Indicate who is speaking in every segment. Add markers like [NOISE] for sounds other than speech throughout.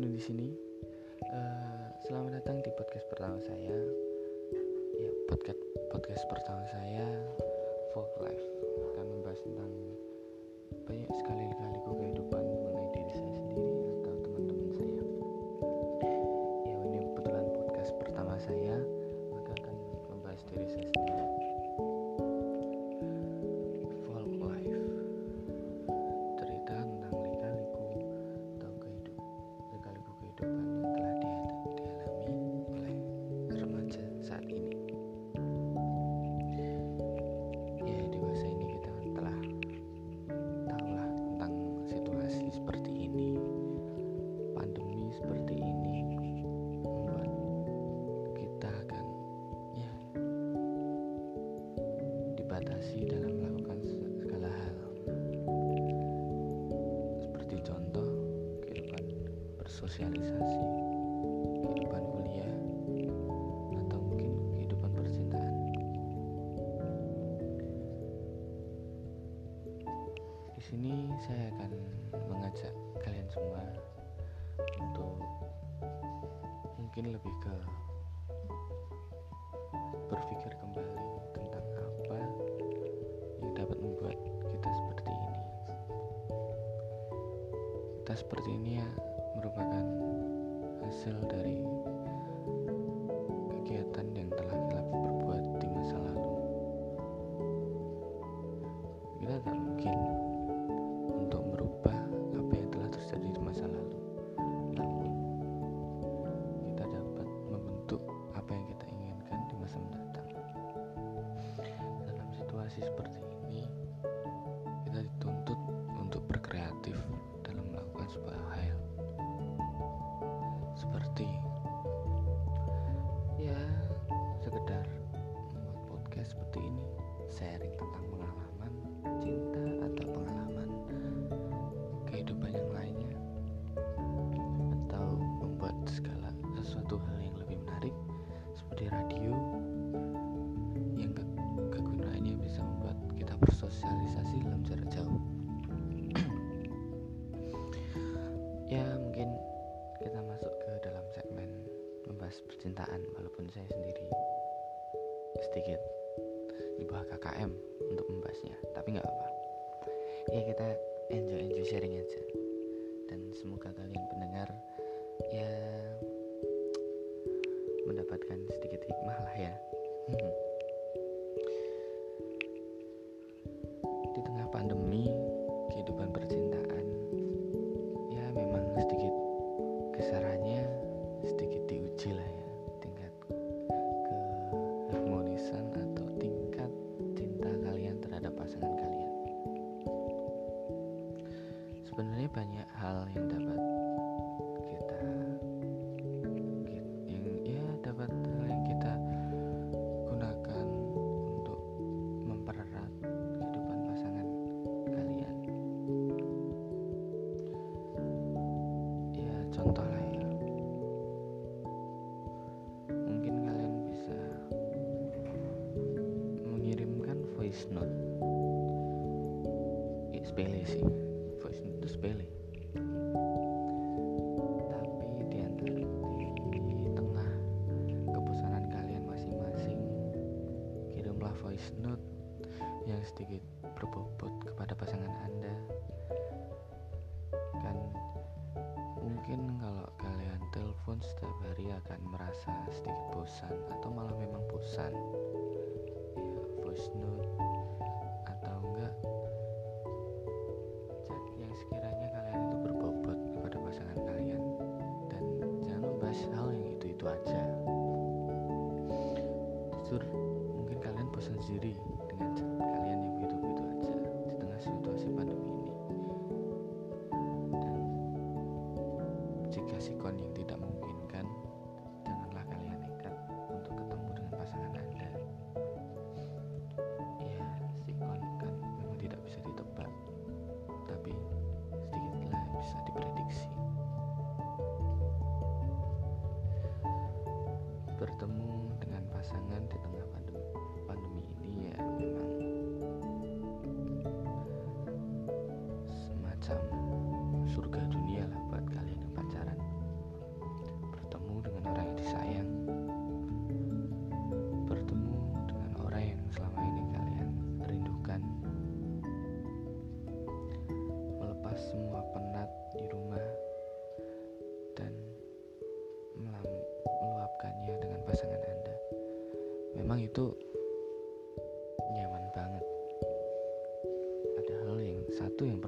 Speaker 1: Wisnu di sini. Uh, selamat datang di podcast pertama saya. Ya, podcast podcast pertama saya Folk Life akan membahas tentang banyak sekali dibatasi dalam melakukan segala hal. Seperti contoh kehidupan bersosialisasi kehidupan kuliah atau mungkin kehidupan percintaan. Di sini saya akan mengajak kalian semua untuk mungkin lebih ke Kita seperti ini ya merupakan hasil dari kegiatan yang telah kita berbuat di masa lalu. Kita tak mungkin untuk merubah apa yang telah terjadi di masa lalu. Namun kita dapat membentuk apa yang kita inginkan di masa mendatang. Dalam situasi seperti saya sendiri. Sedikit di bawah KKM untuk membahasnya tapi nggak apa ya kita enjoy enjoy sharing aja. Dan semoga kalian pendengar ya mendapatkan sedikit hikmah lah ya [LAUGHS] voice note yang sedikit berbobot kepada pasangan anda. Kan mungkin kalau kalian telepon setiap hari akan merasa sedikit bosan atau malah memang bosan. Ya voice note atau enggak. Yang sekiranya kalian itu berbobot kepada pasangan kalian. Dan jangan membahas hal yang itu-itu aja. Jujur sendiri dengan kalian yang begitu-begitu aja di tengah situasi pandemi ini. Dan jika sikon yang tidak memungkinkan janganlah kalian nekat untuk ketemu dengan pasangan anda. Ya sikon kan memang tidak bisa ditebak tapi sedikitlah bisa diprediksi. Bertemu itu nyaman banget. Ada hal yang satu yang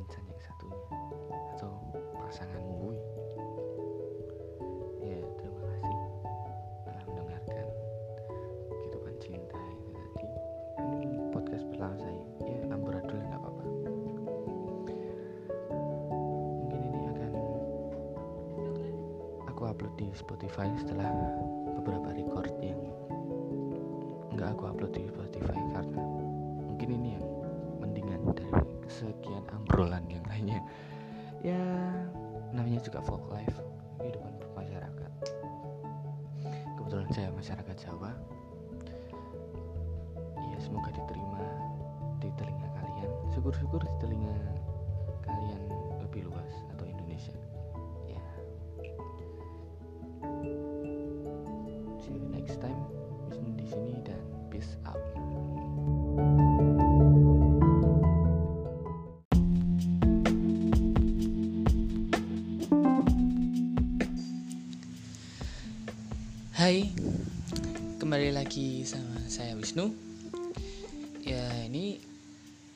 Speaker 1: ada insan yang satunya atau pasanganmu Wui. ya terima kasih. Telah mendengarkan kehidupan cinta itu tadi. Ini podcast pertama saya. Ya amburadul nggak apa-apa. Mungkin ini akan aku upload di Spotify setelah beberapa record yang nggak aku upload di Spotify sekian ambrolan yang lainnya. Ya namanya juga folk life kehidupan masyarakat kebetulan saya masyarakat Jawa. Ya semoga diterima di telinga kalian. Syukur-syukur di telinga kalian lebih luas atau Indonesia Hai, kembali lagi sama saya Wisnu. Ya, ini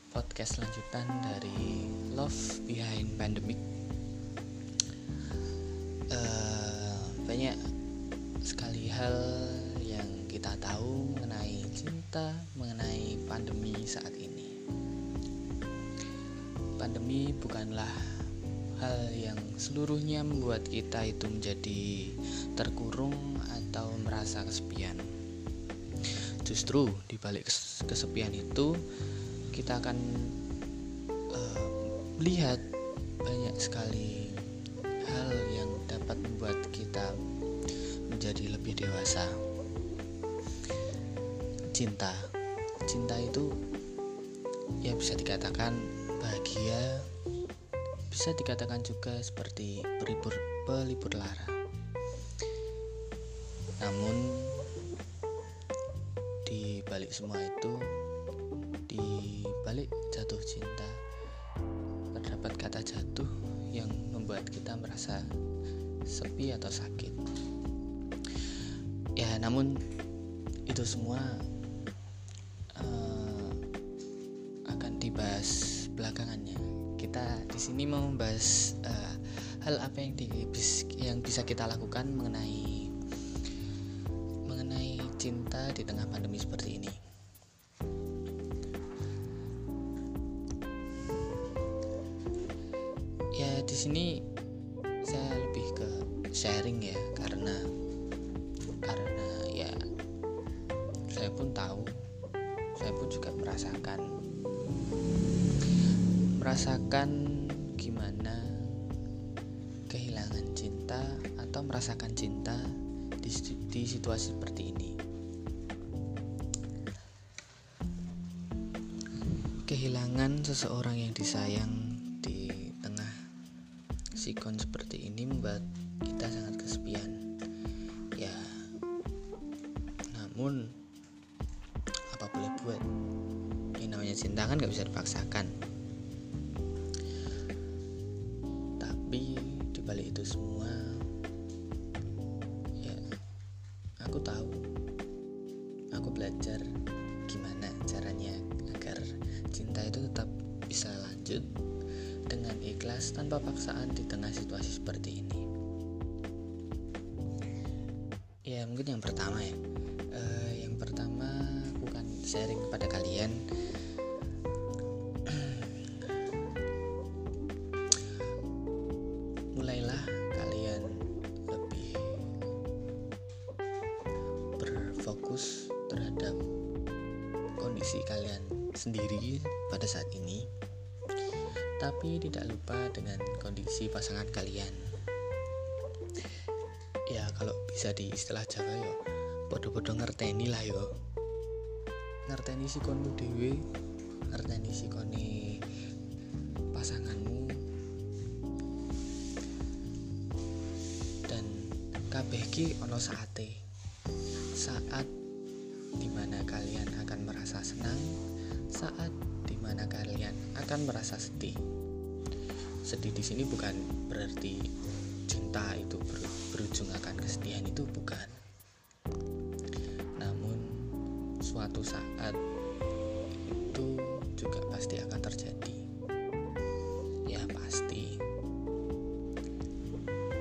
Speaker 1: podcast lanjutan dari Love Behind Pandemic. Eh, banyak sekali hal yang kita tahu mengenai cinta, mengenai pandemi saat ini. Pandemi bukanlah hal yang seluruhnya membuat kita itu menjadi terkurung atau merasa kesepian. Justru di balik kes- kesepian itu kita akan melihat banyak sekali hal yang dapat membuat kita menjadi lebih dewasa. Cinta, cinta itu ya bisa dikatakan bahagia, bisa dikatakan juga seperti pelipur pelipur lara. Namun di balik semua itu, di balik jatuh cinta terdapat kata jatuh yang membuat kita merasa sepi atau sakit. Ya, namun itu semua eh, akan dibahas belakangannya. Kita di sini mau membahas eh, hal apa yang di, yang bisa kita lakukan mengenai mengenai cinta di tengah pandemi seperti ini. Merasakan gimana kehilangan cinta atau merasakan cinta di, di situasi seperti ini? Kehilangan seseorang yang disayang di tengah sikon seperti ini membuat kita sangat kesepian. Ya namun apa boleh buat? Yang namanya cinta kan gak bisa dipaksakan tapi dibalik itu semua ya aku tahu. Aku belajar gimana caranya agar cinta itu tetap bisa lanjut dengan ikhlas tanpa paksaan di tengah situasi seperti ini kondisi kalian sendiri pada saat ini tapi tidak lupa dengan kondisi pasangan kalian. Ya kalau bisa di istilah Jawa yo bodoh-bodoh ngerteni lah yo. Ngerteni si konmu dewe ngerteni si koni pasanganmu. Dan kabeh ki ono saate. Saat di mana kalian akan merasa senang saat di mana kalian akan merasa sedih. Sedih di sini bukan berarti cinta itu ber, berujung akan kesedihan itu bukan. Namun suatu saat itu juga pasti akan terjadi. Ya pasti.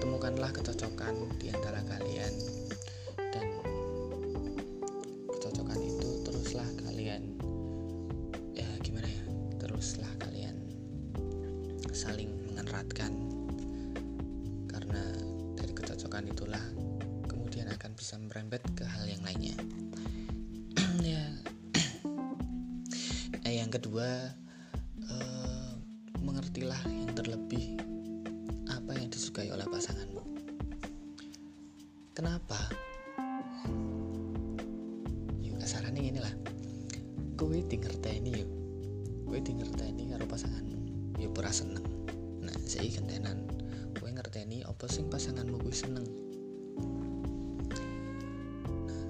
Speaker 1: Temukanlah kecocokan di antara kalian eh, yang kedua eh, mengertilah yang terlebih apa yang disukai oleh pasanganmu. Kenapa? Yuk kasarannya ini lah kowe dingerteni yuk. Kowe dingerteni karo pasanganmu yuk pura seneng. Nah saya gentenan kowe ngerteni apa sing pasanganmu kuwi seneng? Nah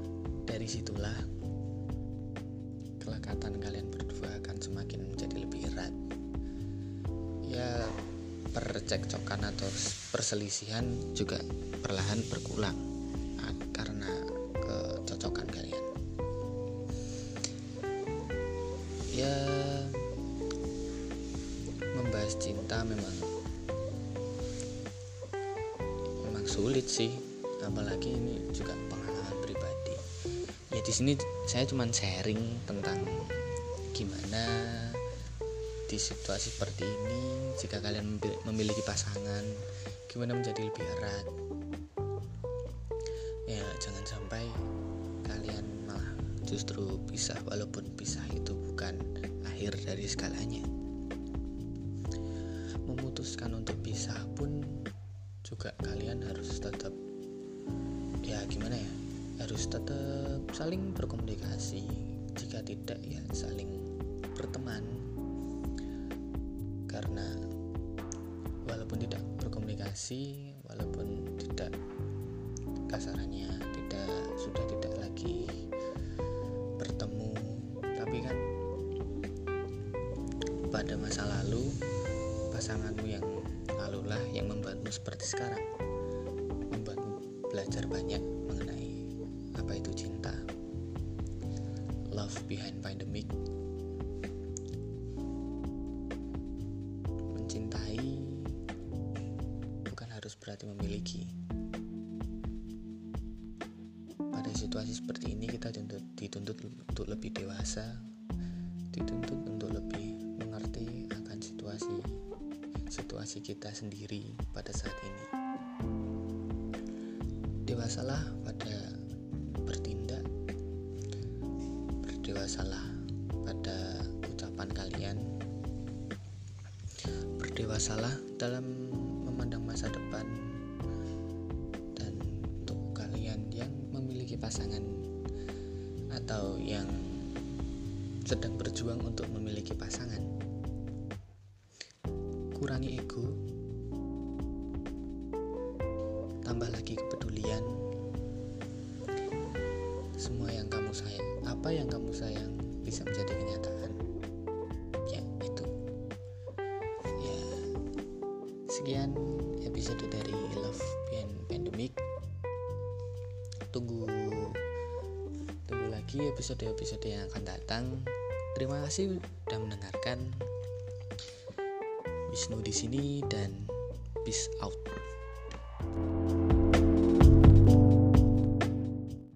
Speaker 1: dari situlah kelekatan kalian percekcokan atau perselisihan juga perlahan berkurang ah, karena kecocokan kalian. Ya membahas cinta memang memang sulit sih apalagi ini juga pengalaman pribadi. Ya di sini saya cuman sharing tentang gimana di situasi seperti ini jika kalian memiliki pasangan gimana menjadi lebih erat? Ya jangan sampai kalian malah justru pisah walaupun pisah itu bukan akhir dari segalanya. Memutuskan untuk pisah pun juga kalian harus tetap ya gimana ya? Harus tetap saling berkomunikasi. Jika tidak ya saling berteman karena walaupun tidak berkomunikasi walaupun tidak kasarannya tidak sudah tidak lagi bertemu tapi kan pada masa lalu pasanganmu yang lalulah yang membuatmu seperti sekarang membuatmu belajar banyak mengenai apa itu cinta love behind pandemic berarti memiliki. Pada situasi seperti ini kita dituntut, dituntut untuk lebih dewasa dituntut untuk lebih mengerti akan situasi situasi kita sendiri pada saat ini. Dewasalah pada bertindak berdewasalah pada ucapan kalian berdewasalah dalam memandang masa depan dan untuk kalian yang memiliki pasangan atau yang sedang berjuang untuk memiliki pasangan kurangi ego tambah lagi kepedulian. Semua yang kamu sayang apa yang kamu sayang bisa menjadi kenyataan episode-episode yang akan datang. Terima kasih sudah mendengarkan. Wisnu di sini dan peace out.